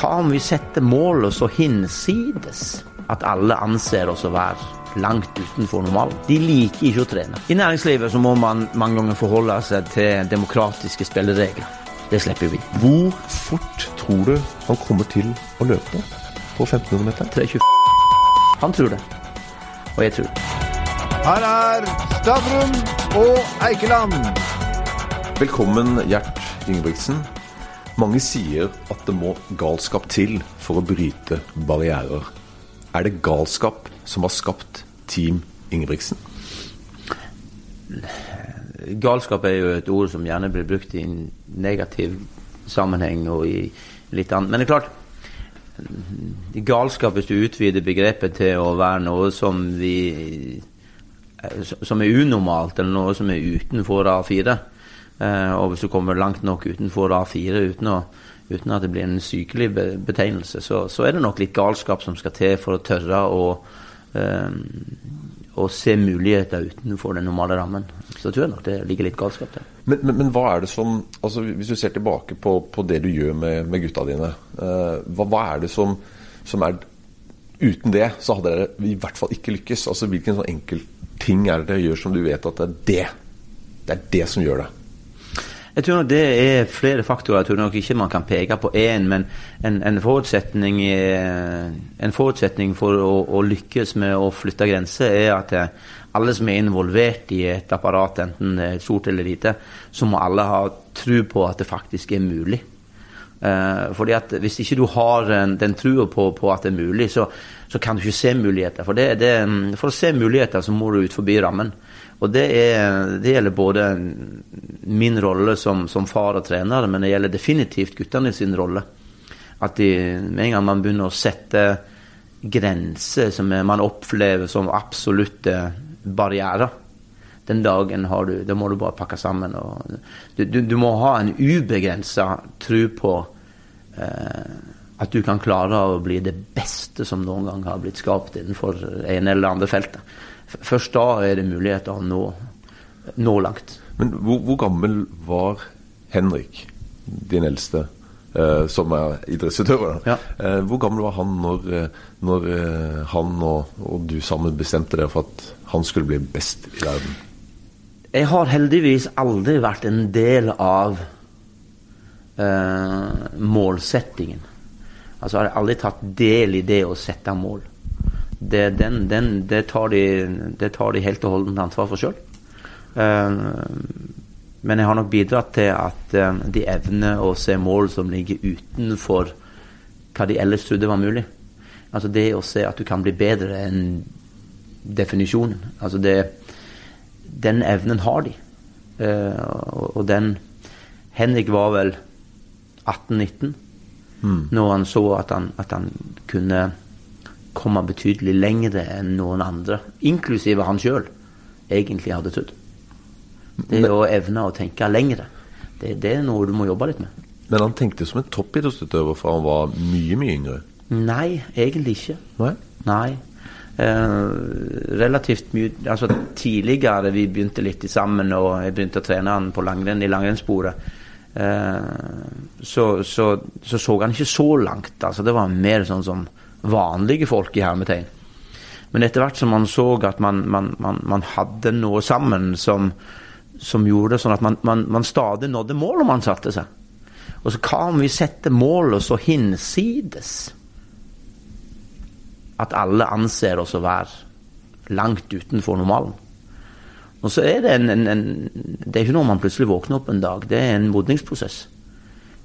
hva om vi setter målet så hinsides at alle anser oss å være langt utenfor normalen? De liker ikke å trene. I næringslivet så må man mange ganger forholde seg til demokratiske spilleregler. Det slipper vi. Hvor fort tror du han kommer til å løpe på 1500 meter? 320. Han tror det. Og jeg tror det. Her er Stavrum og Eikeland. Velkommen, Gjert Ingebrigtsen. Mange sier at det må galskap til for å bryte barrierer. Er det galskap som har skapt Team Ingebrigtsen? Galskap er jo et ord som gjerne blir brukt i en negativ sammenheng og i litt annet. Men det er klart, galskap, hvis du utvider begrepet til å være noe som vi som er unormalt, eller noe som er utenfor A4. Eh, og hvis du kommer langt nok utenfor A4 uten, å, uten at det blir en sykelig betegnelse, så, så, er det nok litt galskap som skal til for å tørre å, eh, å se muligheter utenfor den normale rammen. Så tror jeg nok det ligger litt galskap der. Men, men, men hva er det som altså Hvis du ser tilbake på, på det du gjør med, med gutta dine, eh, hva, hva, er det som, som er Uten det så hadde dere i hvert fall ikke lykkes. Altså Hvilken sånn enkel ting er det dere gjør som du vet at det er det, det er det som gjør det? Jeg tror nok det er flere faktorer. Jeg tror nok ikke man kan peke på én, men en, en, forutsetning, en, forutsetning, for å, å, lykkes med å flytte grenser, er at alle som er involvert i et apparat, enten det er stort eller lite, så må alle ha tro på at det faktisk er mulig. Uh, fordi at Hvis ikke du har en, den trua på, på, at det er mulig, så, så, kan du ikke se muligheter. For, det, det, for å se muligheter så må du ut forbi rammen. Og det, er, det gjelder både min rolle som, som, far og trener, men det gjelder definitivt guttene sin rolle. At de, med en gang man begynner å sette grenser som man opplever som absolutte barrierer, den dagen har du, da må du bare pakke sammen. Du, du, du, må ha en ubegrensa tro på eh, at du kan klare å bli det beste som noen gang har blitt skapt innenfor en eller andre feltet. Først da er det muligheter å nå, nå langt. Men hvor, hvor, gammel var Henrik, din eldste, eh, som er idrettsutøver? Ja. Eh, hvor gammel var han når, når eh, han og, og, du sammen bestemte dere for at han skulle bli best i verden? Jeg har heldigvis aldri vært en del av eh, målsettingen. Altså jeg har aldri tatt del i det å sette mål det, den, den, det, tar de, det, tar de, helt og holdent ansvar for sjøl. Eh, men jeg har nok bidratt til at uh, de evner å se mål som ligger utenfor hva de ellers trodde var mulig. Altså det å se at du kan bli bedre enn definisjonen. Altså det Den evnen har de. Og, og, den Henrik var vel 18-19 mm. når han så at han, at han kunne komme betydelig lengre enn noen andre, inklusive han sjøl, egentlig hadde trodd. Det å evne å tenke lengre, det, det, er noe du må jobbe litt med. Men han tenkte som en toppidrettsutøver fra han var mye, mye yngre? Nei, egentlig ikke. Nei? Nei. Eh, relativt mye Altså tidligere vi begynte litt sammen, og jeg begynte å trene han på langrenn i langrennssporet, eh, så, så, så, så han ikke så langt. Altså det var mer sånn som vanlige folk i hermetegn. Men etter hvert som man så at man, man, man, man hadde noe sammen som, som, gjorde det sånn at man, stadig nådde målet man satte seg. Og så hva om vi setter målet så hinsides at alle anser oss å være langt utenfor normalen? Og så er det en, en, en, Det er ikke noe man plutselig våkner opp en dag. Det er en modningsprosess.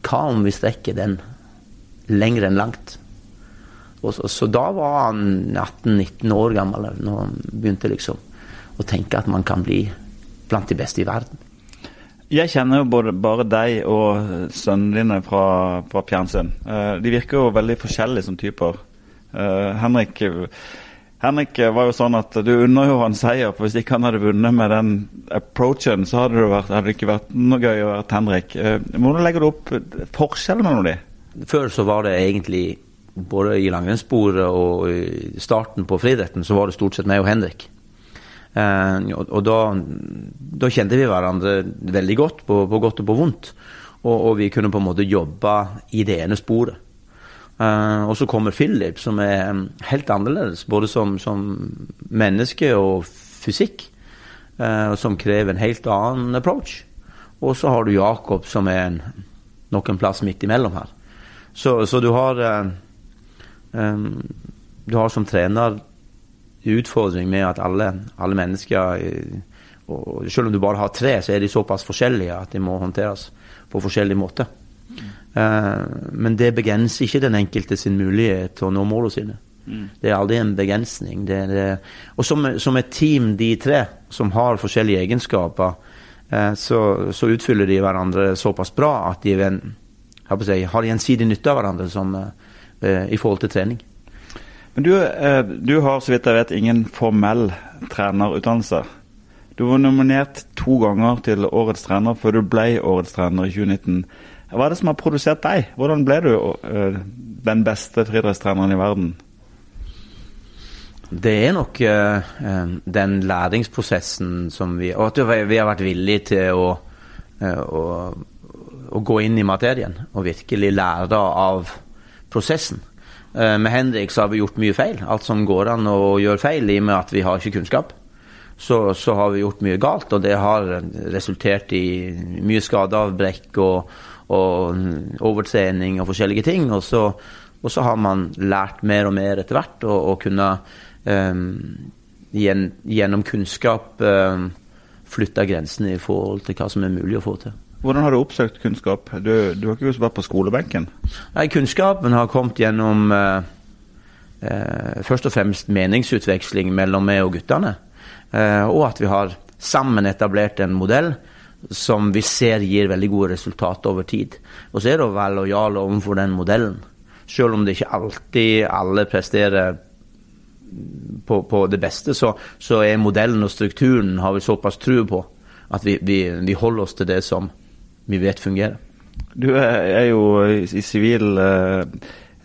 Hva om vi strekker den lenger enn langt? Så, så, da var han 18-19 år gammel når han begynte liksom å tenke at man kan bli blant de beste i verden. Jeg kjenner jo både, bare deg og sønnene dine fra, fra Pjernsund. Uh, de virker jo veldig forskjellige som typer. Uh, Henrik, Henrik var jo sånn at du unner jo han seier, for hvis ikke han hadde vunnet med den approachen, så hadde det, vært, hadde det ikke vært noe gøy å være Henrik. Uh, hvordan legger du opp forskjellen mellom de? Før så var det egentlig både i langrennssporet og i starten på friidretten, så var det stort sett meg og Henrik. Eh, og, og da, da, kjente vi hverandre veldig godt, på, på godt og på vondt. Og, og, vi kunne på en måte jobbe i det ene sporet. Eh, og så kommer Philip, som er um, helt annerledes, både som, som menneske og fysikk. eh, som krever en helt annen approach. Og så har du Jakob, som er en, noen plass midt imellom her. Så, så du har eh, Du har som trener utfordring med at alle, alle mennesker eh, og Selv om du bare har tre, så er de såpass forskjellige at de må håndteres på forskjellig måte. Eh, men det begrenser ikke den enkelte sin mulighet til å nå målene sine. Det er aldri en begrensning. Det, det, og som, som et team, de tre, som har forskjellige egenskaper, eh, så, så utfyller de hverandre såpass bra at de håper si, har gjensidig nytte av hverandre som, eh, i forhold til trening. Men du, eh, du har så vidt jeg vet ingen formell trenerutdannelse. Du var nominert to ganger til Årets trener før du ble Årets trener i 2019. Hva er det som har produsert deg? Hvordan ble du eh, den beste friidrettstreneren i verden? Det er nok eh, eh, den læringsprosessen som vi Og at vi- har vært villige til å, eh, å, å gå inn i materien og virkelig lære av prosessen. Eh, med Henrik så har vi gjort mye feil. Alt som går an å gjøre feil i og med at vi har ikke kunnskap. Så, så har vi gjort mye galt, og det har resultert i mye skadeavbrekk og, og overtrening og forskjellige ting. Og så, og så har man lært mer og mer etter hvert og, og kunne um, gjennom kunnskap um, flytte grensene i forhold til hva som er mulig å få til. Hvordan har du oppsøkt kunnskap? Du, du har ikke vært på skolebenken? Nei, Kunnskapen har kommet gjennom eh, eh, først og fremst meningsutveksling mellom meg og guttene. Eh, og at vi har sammen etablert en modell som vi ser gir veldig gode resultater over tid. Og så er det å være lojal overfor den modellen. Selv om det ikke alltid alle presterer på, på det beste, så, så er modellen og strukturen har vi såpass tro på at vi, vi, vi holder oss til det som vi vet fungerer. Du er, er jo i i sivil eh,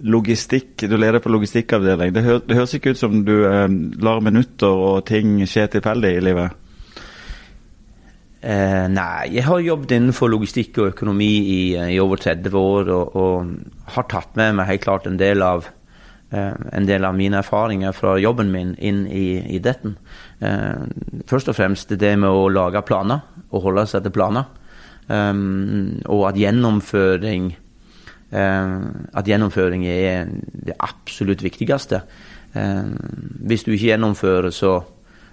logistikk, du leder på logistikkavdeling. Det, hø det høres ikke ut som du eh, lar minutter og ting skje tilfeldig i livet? Eh, nei, jeg har jobbet innenfor logistikk og økonomi i, i over 30 år og, og, har tatt med meg helt klart en del av eh, en del av mine erfaringer fra jobben min inn i dette. Eh, først og fremst det med å lage planer og holde seg til planer. Um, og at gjennomføring eh, At gjennomføring er det absolutt viktigste. Um, hvis du ikke gjennomfører, så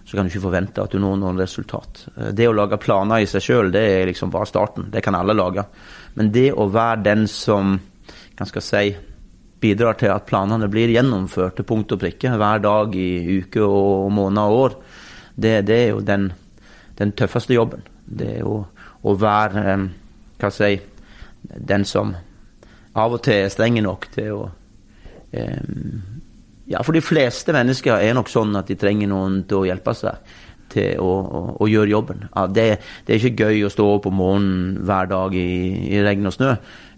så kan du ikke forvente at du når noen resultat. Eh, Det å lage planer i seg sjøl, det er liksom bare starten. Det kan alle lage. Men det å være den som kan skal si, bidrar til at planene blir gjennomført til punkt og prikke hver dag i uke og måned og år, det, det er jo den, den tøffeste jobben. Det er jo å være eh, hva jeg den som av og til er streng nok til å eh, ja, for de fleste mennesker er nok sånn at de trenger noen til å hjelpe seg til å, å, å gjøre jobben. Ja, det, det, er ikke gøy å stå opp om morgenen hver dag i, i, regn og snø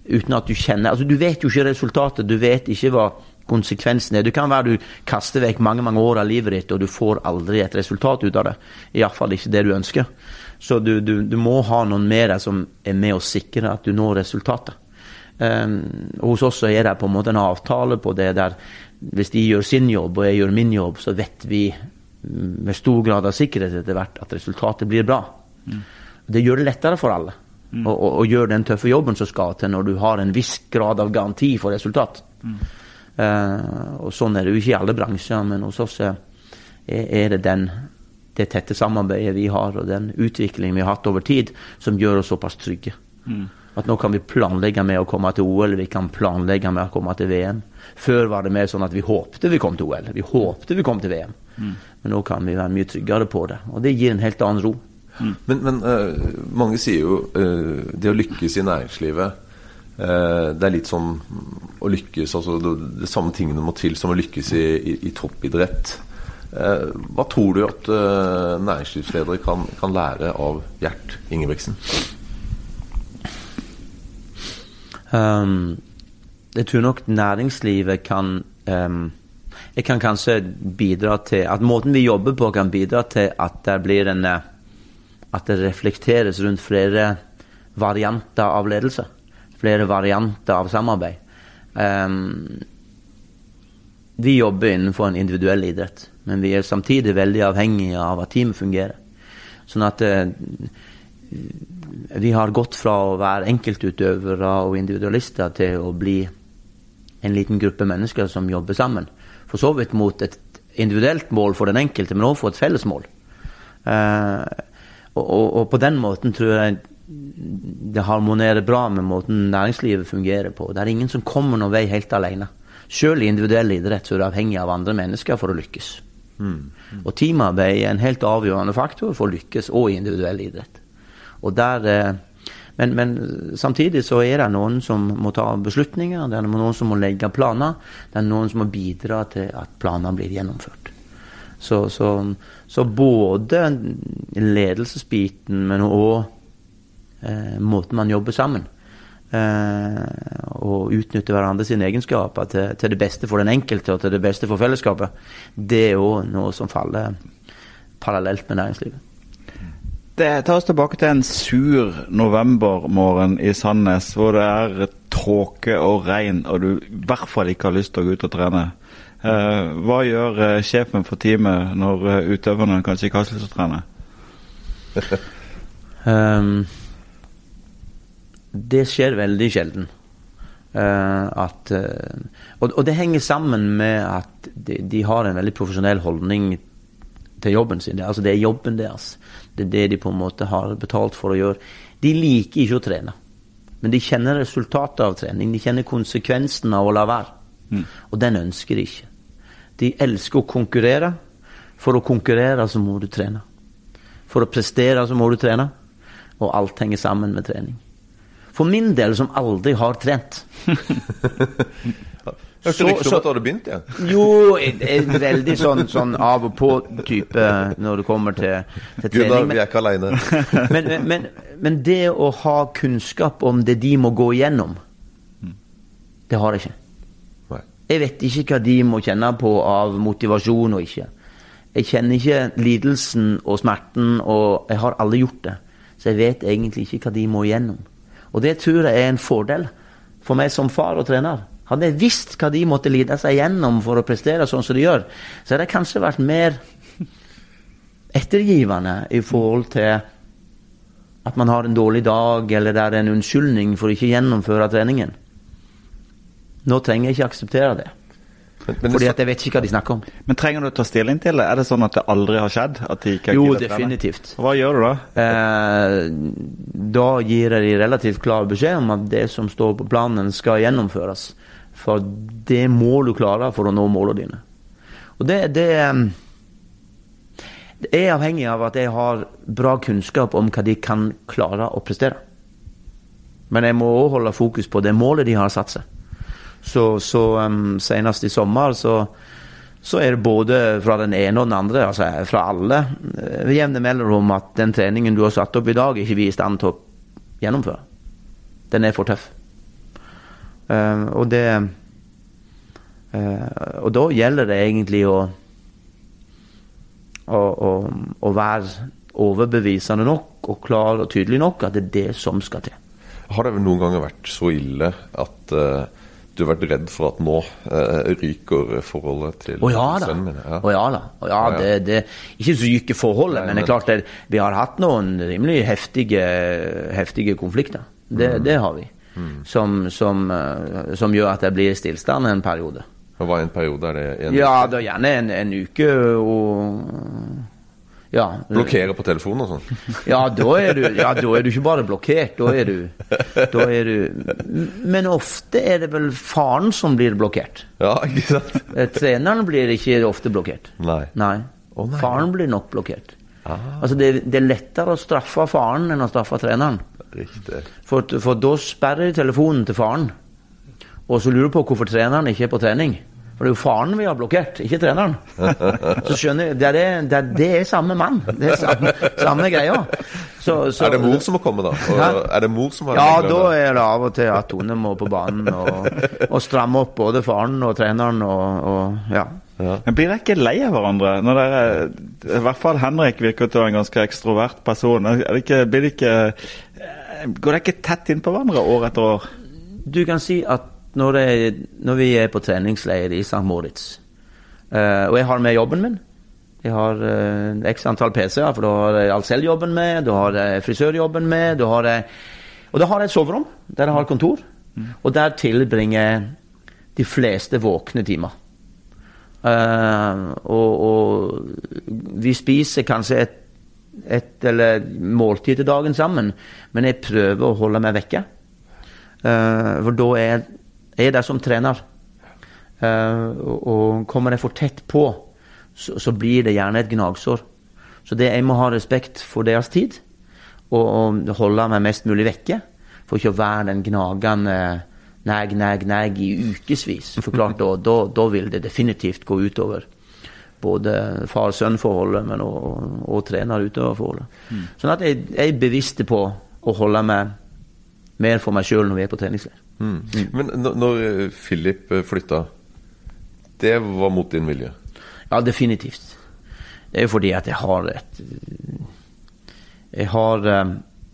uten at du kjenner Altså, du vet jo ikke resultatet, du vet ikke hva konsekvensen er. Du kan være du kaster vekk mange mange år av livet ditt, og du får aldri et resultat ut av det. Iallfall ikke det du ønsker. Så du, du, du må ha noen deg som er med å sikre at du når resultatet. Um, hos oss er det på en måte en avtale på det der hvis de gjør sin jobb og jeg gjør min jobb, så vet vi med stor grad av sikkerhet etter hvert at resultatet blir bra. Mm. Det gjør det lettere for alle mm. å, å, å, gjøre den tøffe jobben som skal til når du har en viss grad av garanti for resultat. Mm. Uh, og Sånn er det jo ikke i alle bransjer, men hos oss er, er det den, det tette samarbeidet vi har og den utviklingen vi har hatt over tid, som gjør oss såpass trygge. At nå kan vi planlegge med å komme til OL, vi kan planlegge med å komme til VM. Før var det mer sånn at vi håpte vi kom til OL, vi håpte vi kom til VM. Mm. Men nå kan vi være mye tryggere på det, og det gir en helt annen ro. Mm. Men, men uh, mange sier jo uh, det å lykkes i næringslivet uh, Det er litt som å lykkes altså det, det samme tingene må til som å lykkes i, i, i toppidrett. Hva tror du at næringslivsledere kan, kan lære av Gjert Ingebrigtsen? Um, jeg tror nok næringslivet kan um, Jeg kan kanskje bidra til At måten vi jobber på, kan bidra til at det blir en At det reflekteres rundt flere varianter av ledelse. Flere varianter av samarbeid. Ehm, vi jobber innenfor en individuell idrett, men vi er samtidig veldig avhengige av at teamet fungerer. Sånn at eh, vi har gått fra å være enkeltutøvere og individualister til å bli en liten gruppe mennesker som jobber sammen. For så vidt mot et individuelt mål for den enkelte, men også for et felles mål. Eh, og, og, og, på den måten tror jeg det harmonerer bra med måten næringslivet fungerer på. Det er ingen som kommer noen vei helt alene. Selv i individuell idrett så er du avhengig av andre mennesker for å lykkes. Mm. Mm. Og teamarbeid er en helt avgjørende faktor for å lykkes òg i individuell idrett. Og der, eh, men, men, samtidig så er det noen som må ta beslutninger, det er noen som må legge planer. Det er noen som må bidra til at planer blir gjennomført. Så, så, så både ledelsesbiten, men òg eh, måten man jobber sammen. Eh, og utnytte hverandre sine egenskaper til, til, det beste for den enkelte og til det beste for fellesskapet. Det er òg noe som faller parallelt med næringslivet. Det tar oss tilbake til en sur novembermorgen i Sandnes, hvor det er tåke og regn, og du i hvert fall ikke har lyst til å gå ut og trene. Eh, hva gjør eh, sjefen for teamet når eh, utøverne kanskje ikke har lyst til å trene? um, det skjer veldig sjelden. Uh, at, uh, og, og, det henger sammen med at de, de, har en veldig profesjonell holdning til jobben sin. Altså Det er jobben deres. Det er det de på en måte har betalt for å gjøre. De liker ikke å trene, men de kjenner resultatet av trening. De kjenner konsekvensen av å la være. Mm. Og den ønsker de ikke. De elsker å konkurrere. For å konkurrere så må du trene. For å prestere så må du trene. Og alt henger sammen med trening. For min del, som aldri har trent Hørtes rykter om at du hadde begynt igjen? Ja. Jo, en veldig sånn, sånn, av og på-type når det kommer til, til trening. Gunnar, vi er ikke aleine. men, men, men, det å ha kunnskap om det de må gå igjennom, det har jeg ikke. Nei. Jeg vet ikke hva de må kjenne på av motivasjon og ikke. Jeg kjenner ikke lidelsen og smerten, og jeg har aldri gjort det. Så jeg vet egentlig ikke hva de må igjennom. Og det tror jeg er en fordel for meg som far og trener. Hadde jeg visst hva de måtte lide seg gjennom for å prestere sånn som de gjør, så hadde jeg kanskje vært mer ettergivende i forhold til at man har en dårlig dag, eller det er en unnskyldning for å ikke gjennomføre treningen. Nå trenger jeg ikke akseptere det. Men, Fordi at jeg vet ikke hva de snakker om. Men trenger du å ta stilling til det? Er det sånn at det aldri har skjedd? De jo, definitivt. Hva gjør du da? Eh, da gir jeg de relativt klar beskjed om at det som står på planen, skal gjennomføres. For det må du klare for å nå målene dine. Og det, det, det er avhengig av at jeg har bra kunnskap om hva de kan klare å prestere. Men jeg må òg holde fokus på det målet de har satt seg. Så, så um, senest i sommer så, så, er det både fra den ene og den andre, altså fra alle, ved eh, jevne mellomrom at den treningen du har satt opp i dag, ikke vi i stand til å gjennomføre. Den er for tøff. Uh, og det uh, Og da gjelder det egentlig å, å, å, å være overbevisende nok og klar og tydelig nok at det er det som skal til. Har det noen ganger vært så ille at uh du vært redd for at nå eh, ryker forholdet til oh, ja, sønnen min? Ja. Oh, ja da. Oh, ja, det, det, ikke så ryker forholdet, Nei, men det er klart det, vi har hatt noen rimelig heftige, heftige konflikter. Det, mm. det, har vi. Mm. Som, som, eh, som, gjør at det blir stillstand en periode. Og Hva en periode? Er det en ja, det er gjerne en, en uke og ja. Blokkere på telefonen og sånn? Ja, da er, du, ja, da er du ikke bare blokkert. Da er, du, da er du Men ofte er det vel faren som blir blokkert. Ja, ikke sant? Eh, treneren blir ikke ofte blokkert. Nei. nei. Oh, nei. Faren blir nok blokkert. Ah. Altså det, det, er lettere å straffe faren enn å straffe treneren. Riktig. For, for da sperrer telefonen til faren. Og så lurer du på hvorfor treneren ikke er på trening. For det er jo faren vi har blokkert, ikke treneren. Så skjønner jeg, Det er, det er, det er samme mann. Det er samme, samme greia. Så, så, er det mor som må komme, da? Og, er det mor som har Ja, da er det av og til at Tone må på banen og, og stramme opp både faren og treneren og, og ja. Ja. Men Blir dere ikke lei av hverandre? Når dere, I hvert fall Henrik virker til å være en ganske ekstrovert person. Er det ikke, blir det ikke, går dere ikke tett inn på hverandre år etter år? Du kan si at når, det, når vi er på treningsleir i St. Moritz, Uh, og jeg har med jobben min Jeg har uh, x antall PC-er, for da har jeg Alcel-jobben med, da har jeg frisørjobben med, da har jeg Og da har jeg et soverom der jeg har kontor, og der tilbringer jeg de fleste våkne timer. Uh, og, og vi spiser kanskje et, et eller måltid til dagen sammen, men jeg prøver å holde meg vekke. Uh, for da er er der som trener. Uh, og, kommer jeg for tett på, så, så blir det gjerne et gnagsår. Så det, jeg må ha respekt for deres tid, og, og holde meg mest mulig vekke. For ikke å være den gnagende neg, neg, neg i ukevis. For klart, da, da, da vil det definitivt gå utover både far-sønn-forholdet, men og, og, og trener-utøver-forholdet. Mm. Sånn at jeg, jeg, er bevisst på å holde meg mer for meg sjøl når vi er på treningsleir. Mm. Men når Philip flytta, det var mot din vilje? Ja, definitivt. Det er jo fordi at jeg har et Jeg har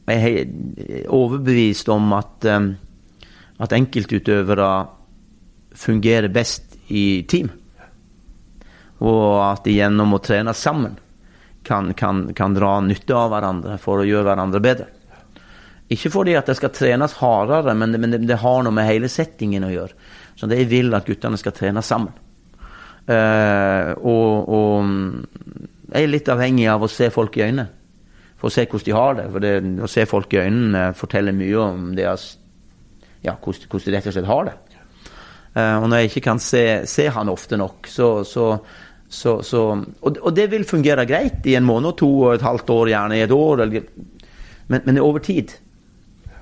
Jeg er overbevist om at at enkeltutøvere fungerer best i team. Og at de gjennom å trene sammen kan, kan, kan, dra nytte av hverandre for å gjøre hverandre bedre. Ikke fordi at det skal trenes hardere, men det, men det har noe med hele settingen å gjøre. Så det jeg vil at guttene skal trene sammen. Uh, og, og jeg er litt avhengig av å se folk i øynene. For å se hvordan de har det. For det, å se folk i øynene forteller mye om deres ja, hvordan, hvordan de rett og slett har det. Uh, og når jeg ikke kan se, se han ofte nok, så, så, så, så og, og, det vil fungere greit i en måned, to og et halvt år, gjerne i et år. Eller, men, men, over tid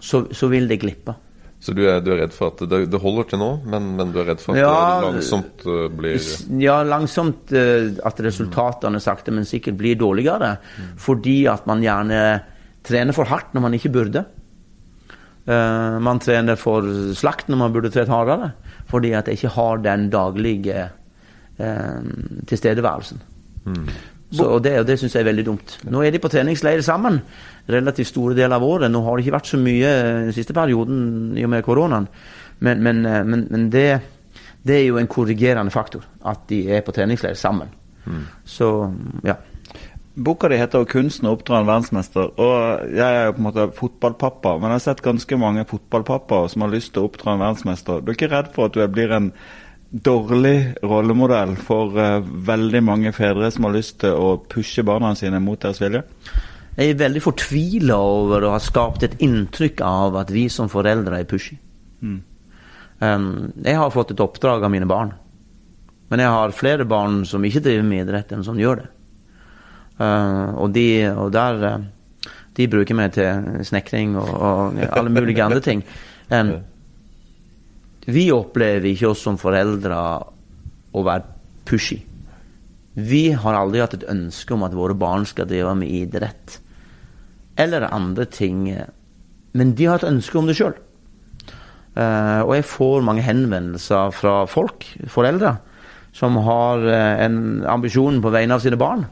så, vil det glippe. Så du er, du er, redd for at det, det holder til nå, men, men, du er redd for at ja, det langsomt uh, blir Ja, langsomt uh, at resultatene sakte, men sikkert blir dårligere. Mm. Fordi at man gjerne trener for hardt når man ikke burde. Uh, man trener for slakt når man burde trent hardere, fordi at jeg ikke har den daglige uh, tilstedeværelsen. Mm. Så, og det, og det syns jeg er veldig dumt. Nå er de på treningsleir sammen relativt store deler av året. Nå har det ikke vært så mye den siste perioden i og med koronaen, men, men, eh, men, men det, det, er jo en korrigerende faktor at de er på treningsleir sammen. Mm. Så ja. Boka di heter 'Kunsten å oppdra en verdensmester'. og Jeg er jo på en måte fotballpappa, men jeg har sett ganske mange fotballpappaer som har lyst til å oppdra en verdensmester. Du er ikke redd for at du blir en dårlig rollemodell for uh, veldig mange fedre som har lyst til å pushe barna sine mot deres vilje? Jeg er veldig fortvila over å ha skapt et inntrykk av at vi som foreldre er pushy. Mm. Um, jeg har fått et oppdrag av mine barn, men jeg har flere barn som ikke driver med idrett, enn som gjør det. Uh, og, de, og der uh, De bruker meg til snekring og, og alle mulige andre ting. Um, vi opplever ikke oss som foreldre å være pushy. Vi har aldri hatt et ønske om at våre barn skal drive med idrett eller andre ting. Men de har et ønske om det sjøl. Eh, og jeg får mange henvendelser fra folk, foreldre, som har en ambisjon på vegne av sine barn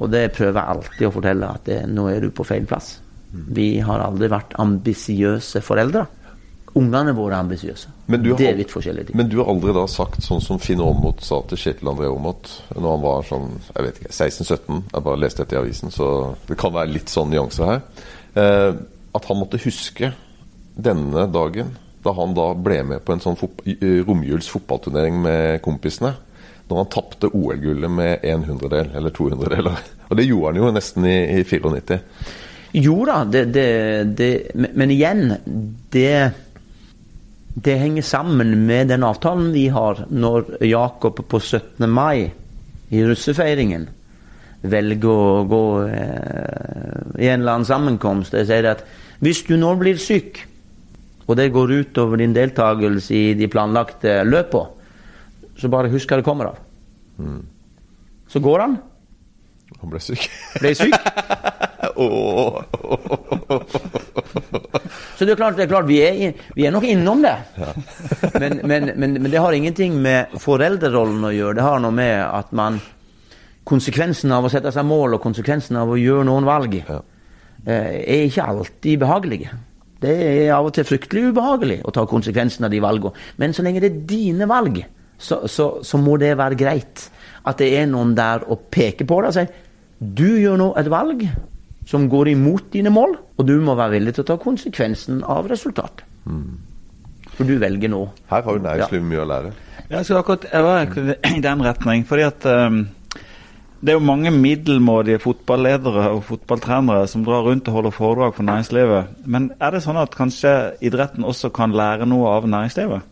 og det prøver jeg alltid å fortelle, at det, nå er du på feil plass. Vi har aldri vært ambisiøse foreldre. Ungene våre er ambisiøse. Det er litt forskjellige ting. Men du har aldri da sagt sånn som Finn Aamodt sa til Kjetil André Aamodt når han var sånn jeg vet ikke, 16-17, jeg bare leste dette i avisen, så det kan være litt sånn nyanser her. Eh, at han måtte huske denne dagen da han da ble med på en sånn fot romjuls fotballturnering med kompisene når han tapte OL-gullet med en hundredel eller to hundredeler. Og det gjorde han jo nesten i, i 94. Jo da, det, det, det, men igjen det, det henger sammen med den avtalen vi har når Jakob på 17. mai i russefeiringen velger å gå eh, i en eller annen sammenkomst Jeg sier at hvis du nå blir syk, og det går utover din deltakelse i de planlagte løpene, så bare husk hva det kommer av. Mm. Så går han. Han ble syk. Ble syk. oh. så det er klart, det er klart vi, er, vi, er, nok innom det. Ja. men, men, men, men, det har ingenting med foreldrerollen å gjøre. Det har noe med at man Konsekvensen av å sette seg mål og konsekvensen av å gjøre noen valg ja. Eh, er ikke alltid behagelige. Det er av og til fryktelig ubehagelig å ta konsekvensen av de valgene. Men så lenge det er dine valg, så, så, så må det være greit. At det er noen der og peker på det og sier du gjør nå et valg som går imot dine mål, og du må være villig til å ta konsekvensen av resultatet. For du velger nå. Her har jo næringslivet mye å lære. Jeg skal akkurat jeg var i den retning. fordi at um, det er jo mange middelmådige fotballedere og fotballtrenere som drar rundt og holder foredrag for næringslivet. Men er det sånn at kanskje idretten også kan lære noe av næringslivet?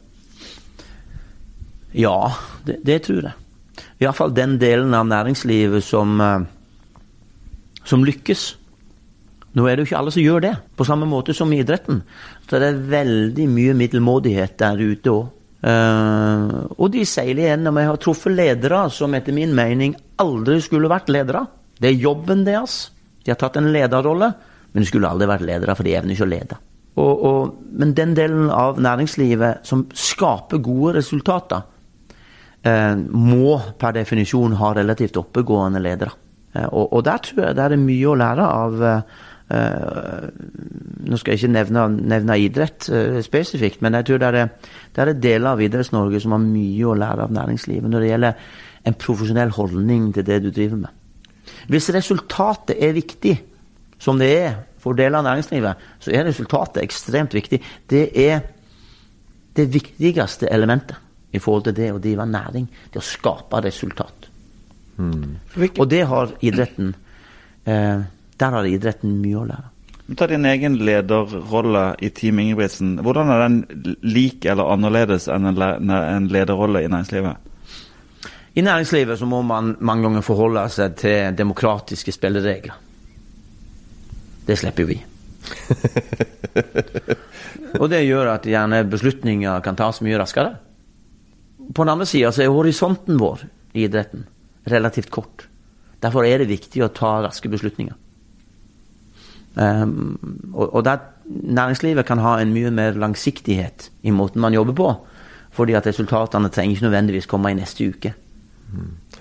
Ja, det, det tror jeg. Iallfall den delen av næringslivet som, eh, som lykkes. Nå er det jo ikke alle som gjør det, på samme måte som i idretten. Så det er veldig mye middelmådighet der ute òg. Uh, og de seiler gjennom. Jeg har truffet ledere som etter min mening aldri skulle vært ledere. Det er jobben deres. De har tatt en lederrolle, men de skulle aldri vært ledere, for de evner ikke å lede. Og, og, men den delen av næringslivet som skaper gode resultater, uh, må per definisjon ha relativt oppegående ledere. Uh, og, og, der tror jeg det er mye å lære av Uh, nå skal jeg ikke nevne, nevne idrett uh, spesifikt, men jeg tror det er, det er deler av Idretts-Norge som har mye å lære av næringslivet når det gjelder en profesjonell holdning til det du driver med. Hvis resultatet er viktig, som det er for deler av næringslivet, så er resultatet ekstremt viktig. Det er det viktigste elementet i forhold til det å drive næring. Det å skape resultat. Mm. Og det har idretten. Uh, der har idretten mye å lære. Ta din egen lederrolle i Team Ingebrigtsen. Hvordan er den lik eller annerledes enn en lederrolle i næringslivet? I næringslivet så må man mange ganger forholde seg til demokratiske spilleregler. Det slipper vi. og det gjør at gjerne beslutninger kan tas mye raskere. På den andre sida så er horisonten vår i idretten relativt kort. Derfor er det viktig å ta raske beslutninger. Um, og, og der næringslivet kan ha en mye mer langsiktighet i måten man jobber på. Fordi at resultatene trenger ikke nødvendigvis komme i neste uke.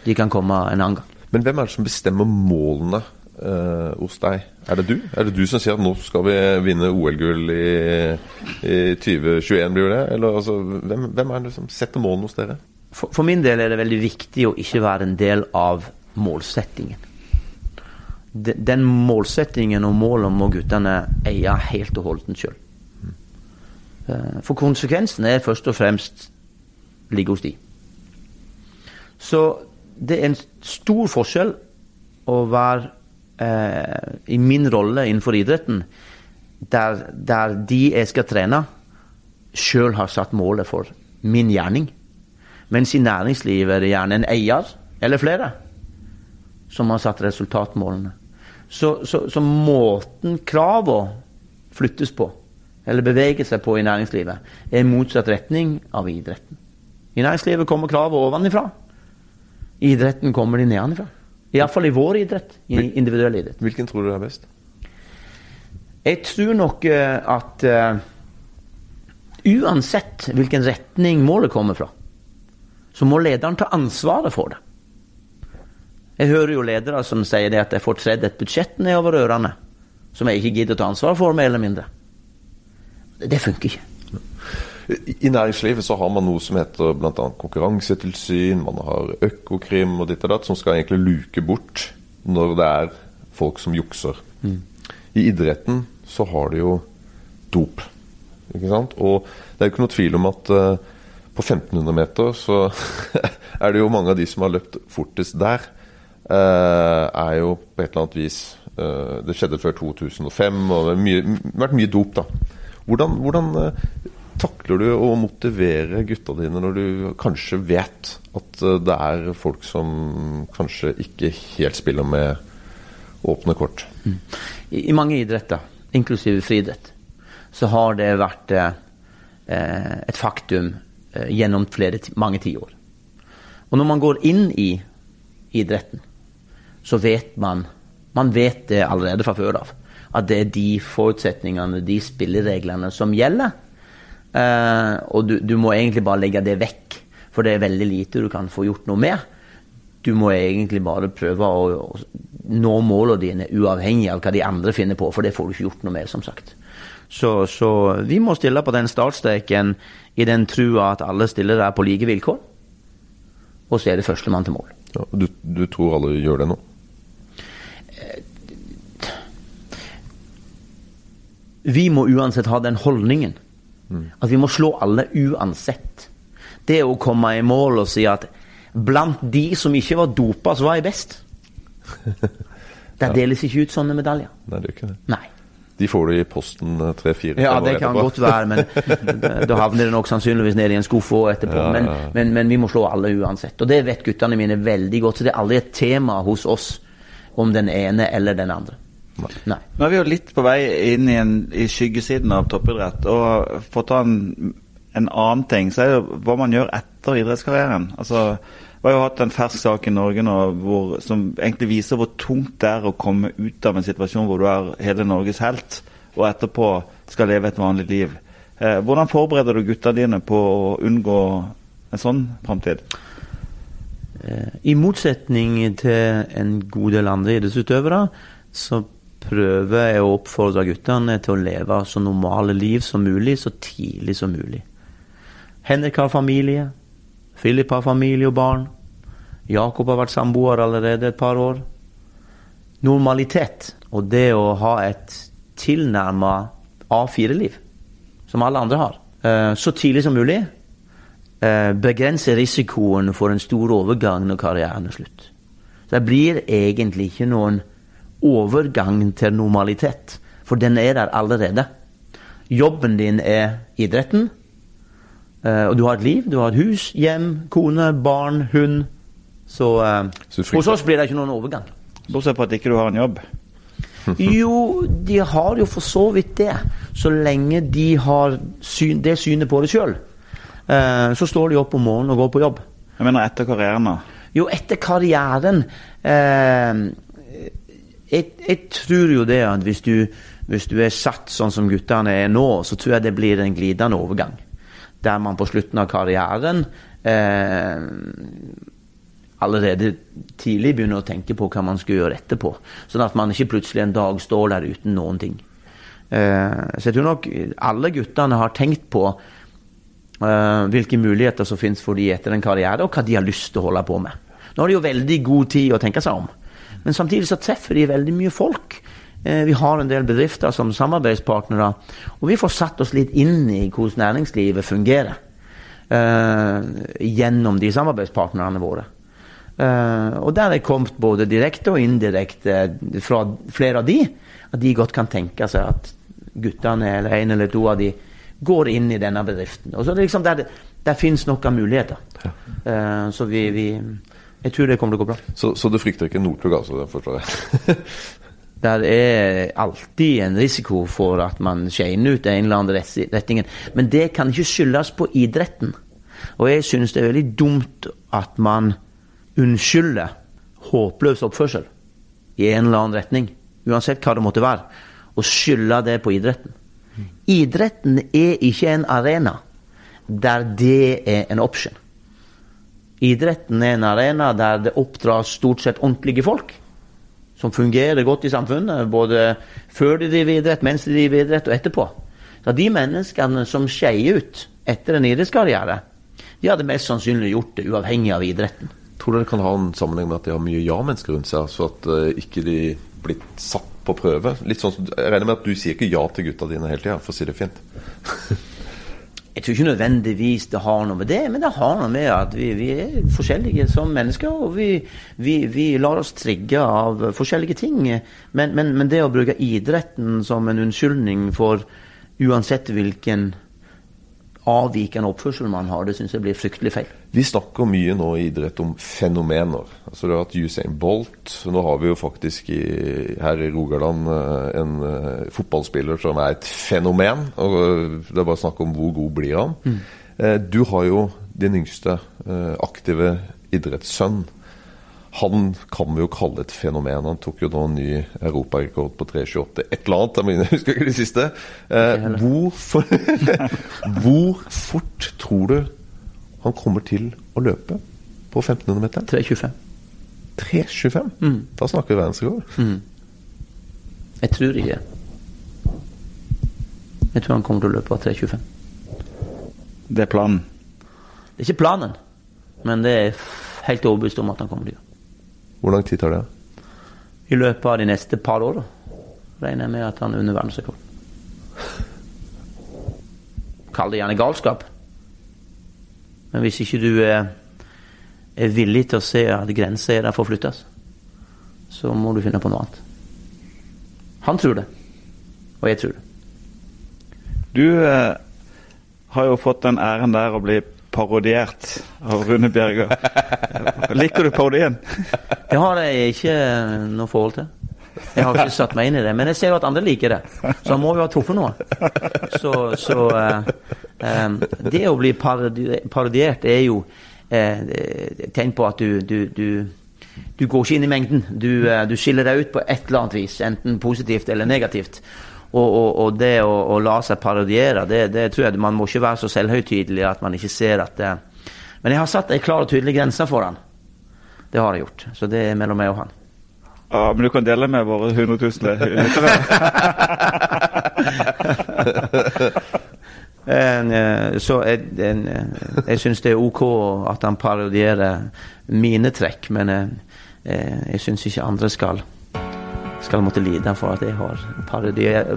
De kan komme en annen gang. Men hvem er det som bestemmer målene uh, hos deg? Er det du? Er det du som sier at nå skal vi vinne OL-gull i, i 2021, blir det? Eller altså, hvem, hvem, er det som setter målene hos dere? For, for min del er det veldig viktig å ikke være en del av målsettingen den målsettingen og målet må guttene eie helt og holdent sjøl. Eh, for konsekvensen er først og fremst ligge hos de. Så det er en stor forskjell å være eh, i min rolle innenfor idretten, der, der de jeg skal trene, sjøl har satt målet for min gjerning. Mens i næringslivet er det gjerne en eier, eller flere, som har satt resultatmålene. Så, så, så måten kravene flyttes på, eller beveger seg på i næringslivet, er i motsatt retning av idretten. I næringslivet kommer kravene ovenfra. I idretten kommer de nedenfra. Iallfall i vår idrett. I individuell idrett. Hvilken tror du er best? Jeg tror nok uh, at uh, uansett hvilken retning målet kommer fra, så må lederen ta ansvaret for det. Jeg hører jo ledere som sier det at de får tredd et budsjett nedover ørene som jeg ikke gidder å ta ansvar for, mer eller mindre. Det funker ikke. I næringslivet så har man noe som heter bl.a. konkurransetilsyn, man har Økokrim og ditt og datt, som skal egentlig luke bort når det er folk som jukser. Mm. I idretten så har de jo dop. Ikke sant? Og det er jo ikke noe tvil om at uh, på 1500 meter så er det jo mange av de som har løpt fortest der, er jo på et eller annet vis eh, Det skjedde før 2005, og det har vært mye dop, da. Hvordan, hvordan eh, takler du å motivere gutta dine når du kanskje vet at det er folk som kanskje ikke helt spiller med åpne kort? Mm. I, I, mange idretter, inklusive friidrett, så har det vært eh, et faktum eh, gjennom flere, mange tiår. Og når man går inn i idretten, så vet man Man vet det allerede fra før av. At det er de forutsetningene, de spillereglene, som gjelder. Uh, og du, du, må egentlig bare legge det vekk, for det er veldig lite du kan få gjort noe med. Du må egentlig bare prøve å, å nå målene dine uavhengig av hva de andre finner på, for det får du ikke gjort noe med, som sagt. Så, så vi må stille på den startstreken i den trua at alle stiller der på like vilkår. Og så er det førstemann til mål. Ja, du, du tror alle gjør det nå? Vi må uansett ha den holdningen. At vi må slå alle uansett. Det å komme i mål og si at blant de som ikke var dopa, så var jeg best. Der deles ikke ut sånne medaljer. Nei, det gjør ikke det. Nei. De får du i posten eh, tre-fire Ja, det kan godt være, men da havner det nok sannsynligvis ned i en skuff òg etterpå. Ja, Men, ja, ja. men, men vi må slå alle uansett. Og det vet guttene mine veldig godt, så det er aldri et tema hos oss om den ene eller den andre. Nei. Nå er vi jo litt på vei inn i, en, i skyggesiden av toppidrett. Og for å ta en, en annen ting, så er det jo hva man gjør etter idrettskarrieren. Altså, vi har jo hatt en fersk sak i Norge nå hvor, som egentlig viser hvor tungt det er å komme ut av en situasjon hvor du er hele Norges helt, og etterpå skal leve et vanlig liv. Eh, hvordan forbereder du gutta dine på å unngå en sånn framtid? Eh, I motsetning til en god del andre idrettsutøvere, så prøver jeg å oppfordre guttene til å leve så normale liv som mulig, så tidlig som mulig. Henrik har familie. Philip har familie og barn. Jakob har vært samboer allerede et par år. Normalitet og det å ha et tilnærma A4-liv, som alle andre har, eh, så tidlig som mulig, begrenser begrense risikoen for en stor overgang når karrieren er slutt. Så det blir egentlig ikke noen overgang til normalitet, for den er der allerede. Jobben din er idretten, eh, og du har et liv. Du har et hus, hjem, kone, barn, hund. Så, eh, Så hos oss blir det ikke noen overgang. Bortsett fra at ikke du har en jobb. Jo, de har jo for så vidt det. Så lenge de har syn, det synet på det sjøl. Eh, så står de opp om morgenen og går på jobb. Jeg mener etter karrieren, da. Jo, etter karrieren eh, jeg, jeg tror jo det at hvis du, hvis du er satt sånn som guttene er nå, så tror jeg det blir en glidende overgang. Der man på slutten av karrieren eh, allerede tidlig begynner å tenke på hva man skal gjøre etterpå. Sånn at man ikke plutselig en dag står der uten noen ting. Eh, så jeg tror nok alle guttene har tenkt på eh, hvilke muligheter som finnes for de etter en karriere, og hva de har lyst til å holde på med. Nå har de jo veldig god tid å tenke seg om, men samtidig så treffer de veldig mye folk. Eh, vi har en del bedrifter som samarbeidspartnere, og vi får satt oss litt inn i hvordan næringslivet fungerer uh, gjennom de samarbeidspartnerne våre. Uh, og der er kommet både direkte og indirekte fra flere av de, at de godt kan tenke seg at guttene eller en eller to av de går inn i denne bedriften. Og så er det liksom der, der finnes noen muligheter. Uh, så vi, vi Jeg tror det kommer til å gå bra. Så, så du frykter ikke Northug, altså? Det forstår jeg. Der er alltid en risiko for at man skeiner ut i en eller annen retning. Men det kan ikke skyldes på idretten. Og jeg synes det er veldig dumt at man unnskylder håpløs oppførsel i en eller annen retning, uansett hva det måtte være, og skylder det på idretten. Idretten er ikke en arena der det er en option. Idretten er en arena der det oppdras stort sett ordentlige folk som fungerer godt i samfunnet, både før de driver idrett, mens de driver idrett og etterpå. Så de menneskene som skeier ut etter en idrettskarriere, de hadde mest sannsynlig gjort det uavhengig av idretten. Tror du det kan ha en sammenheng med at de har mye ja-mennesker rundt seg, så at eh, ikke de blir satt på prøve? Litt sånn Jeg regner med at du sier ikke ja til gutta dine hele tida, for å si det fint. Jeg tror ikke nødvendigvis det har noe med det, men det har noe med at vi, vi er forskjellige som mennesker, og vi, vi, vi lar oss trigge av forskjellige ting. Men, men, men det å bruke idretten som en unnskyldning for uansett hvilken avvikende oppførsel man har, det syns jeg blir fryktelig feil. Vi snakker mye nå i idrett om fenomener. Altså Du har hatt Usain Bolt. Nå har vi jo faktisk i, her i Rogaland eh, en eh, fotballspiller som er et fenomen. Og eh, Det er bare snakk om hvor god blir han. Eh, du har jo din yngste aktive idrettssønn. Han kan vi jo kalle et fenomen. Han tok jo nå en ny europarekord på 3,28. Et eller annet. Jeg mener, jeg husker ikke det siste. Eh, hvor, for, hvor fort tror du han kommer til å løpe på 1500 meter? 3.25. 3,25? Da snakker vi verdensrekord. Jeg tror ikke det. Jeg tror han kommer til å løpe 3.25. Det er planen. Det er ikke planen, men det er helt overbevist om at han kommer til å gjøre. Hvor lang tid tar det? I løpet av de neste par åra regner jeg med at han er under verdensrekord. Kall det gjerne galskap. Men hvis ikke du er, er villig til å se at grenser er der for å flyttes, så må du finne på noe annet. Han tror det, og jeg tror det. Du eh, har jo fått den æren der å bli parodiert av Rune Bjerger. Liker du parodien? Det har jeg ikke noe forhold til. Jeg har ikke satt meg inn i det. Men jeg ser jo at andre liker det. Så han må jo ha truffet noe. Så, så eh, eh, Det å bli parodi parodiert er jo eh, tegn på at du, du, du, du går ikke inn i mengden. Du, eh, du skiller deg ut på et eller annet vis, enten positivt eller negativt. Og, og, og det å, å la seg parodiere, det, det tror jeg man må ikke være så selvhøytidelig at man ikke ser at det Men jeg har satt ei klar og tydelig grense for han. Det har jeg gjort. Så det er mellom meg og han. Ja, men du kan dele med våre 100 000 lyttere. Eh, Så jeg, en, eh, jeg syns det er ok at han parodierer mine trekk, men eh, eh, jeg syns ikke andre skal skal måtte lide for at jeg har parodier,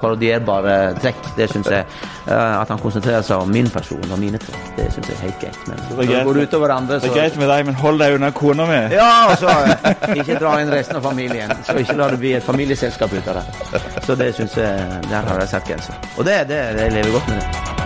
parodierbare trekk. Det syns jeg. eh, At han konsentrerer seg om min person og mine trekk, det syns jeg er helt greit. Men er det greit. går utover andre, Det er greit med deg, men hold deg unna kona mi. Ja, og så ikke dra inn resten av familien. Så ikke la det bli et familieselskap ut av det. Så det syns jeg Der har jeg satt grensa. Og det, det, det lever godt med det.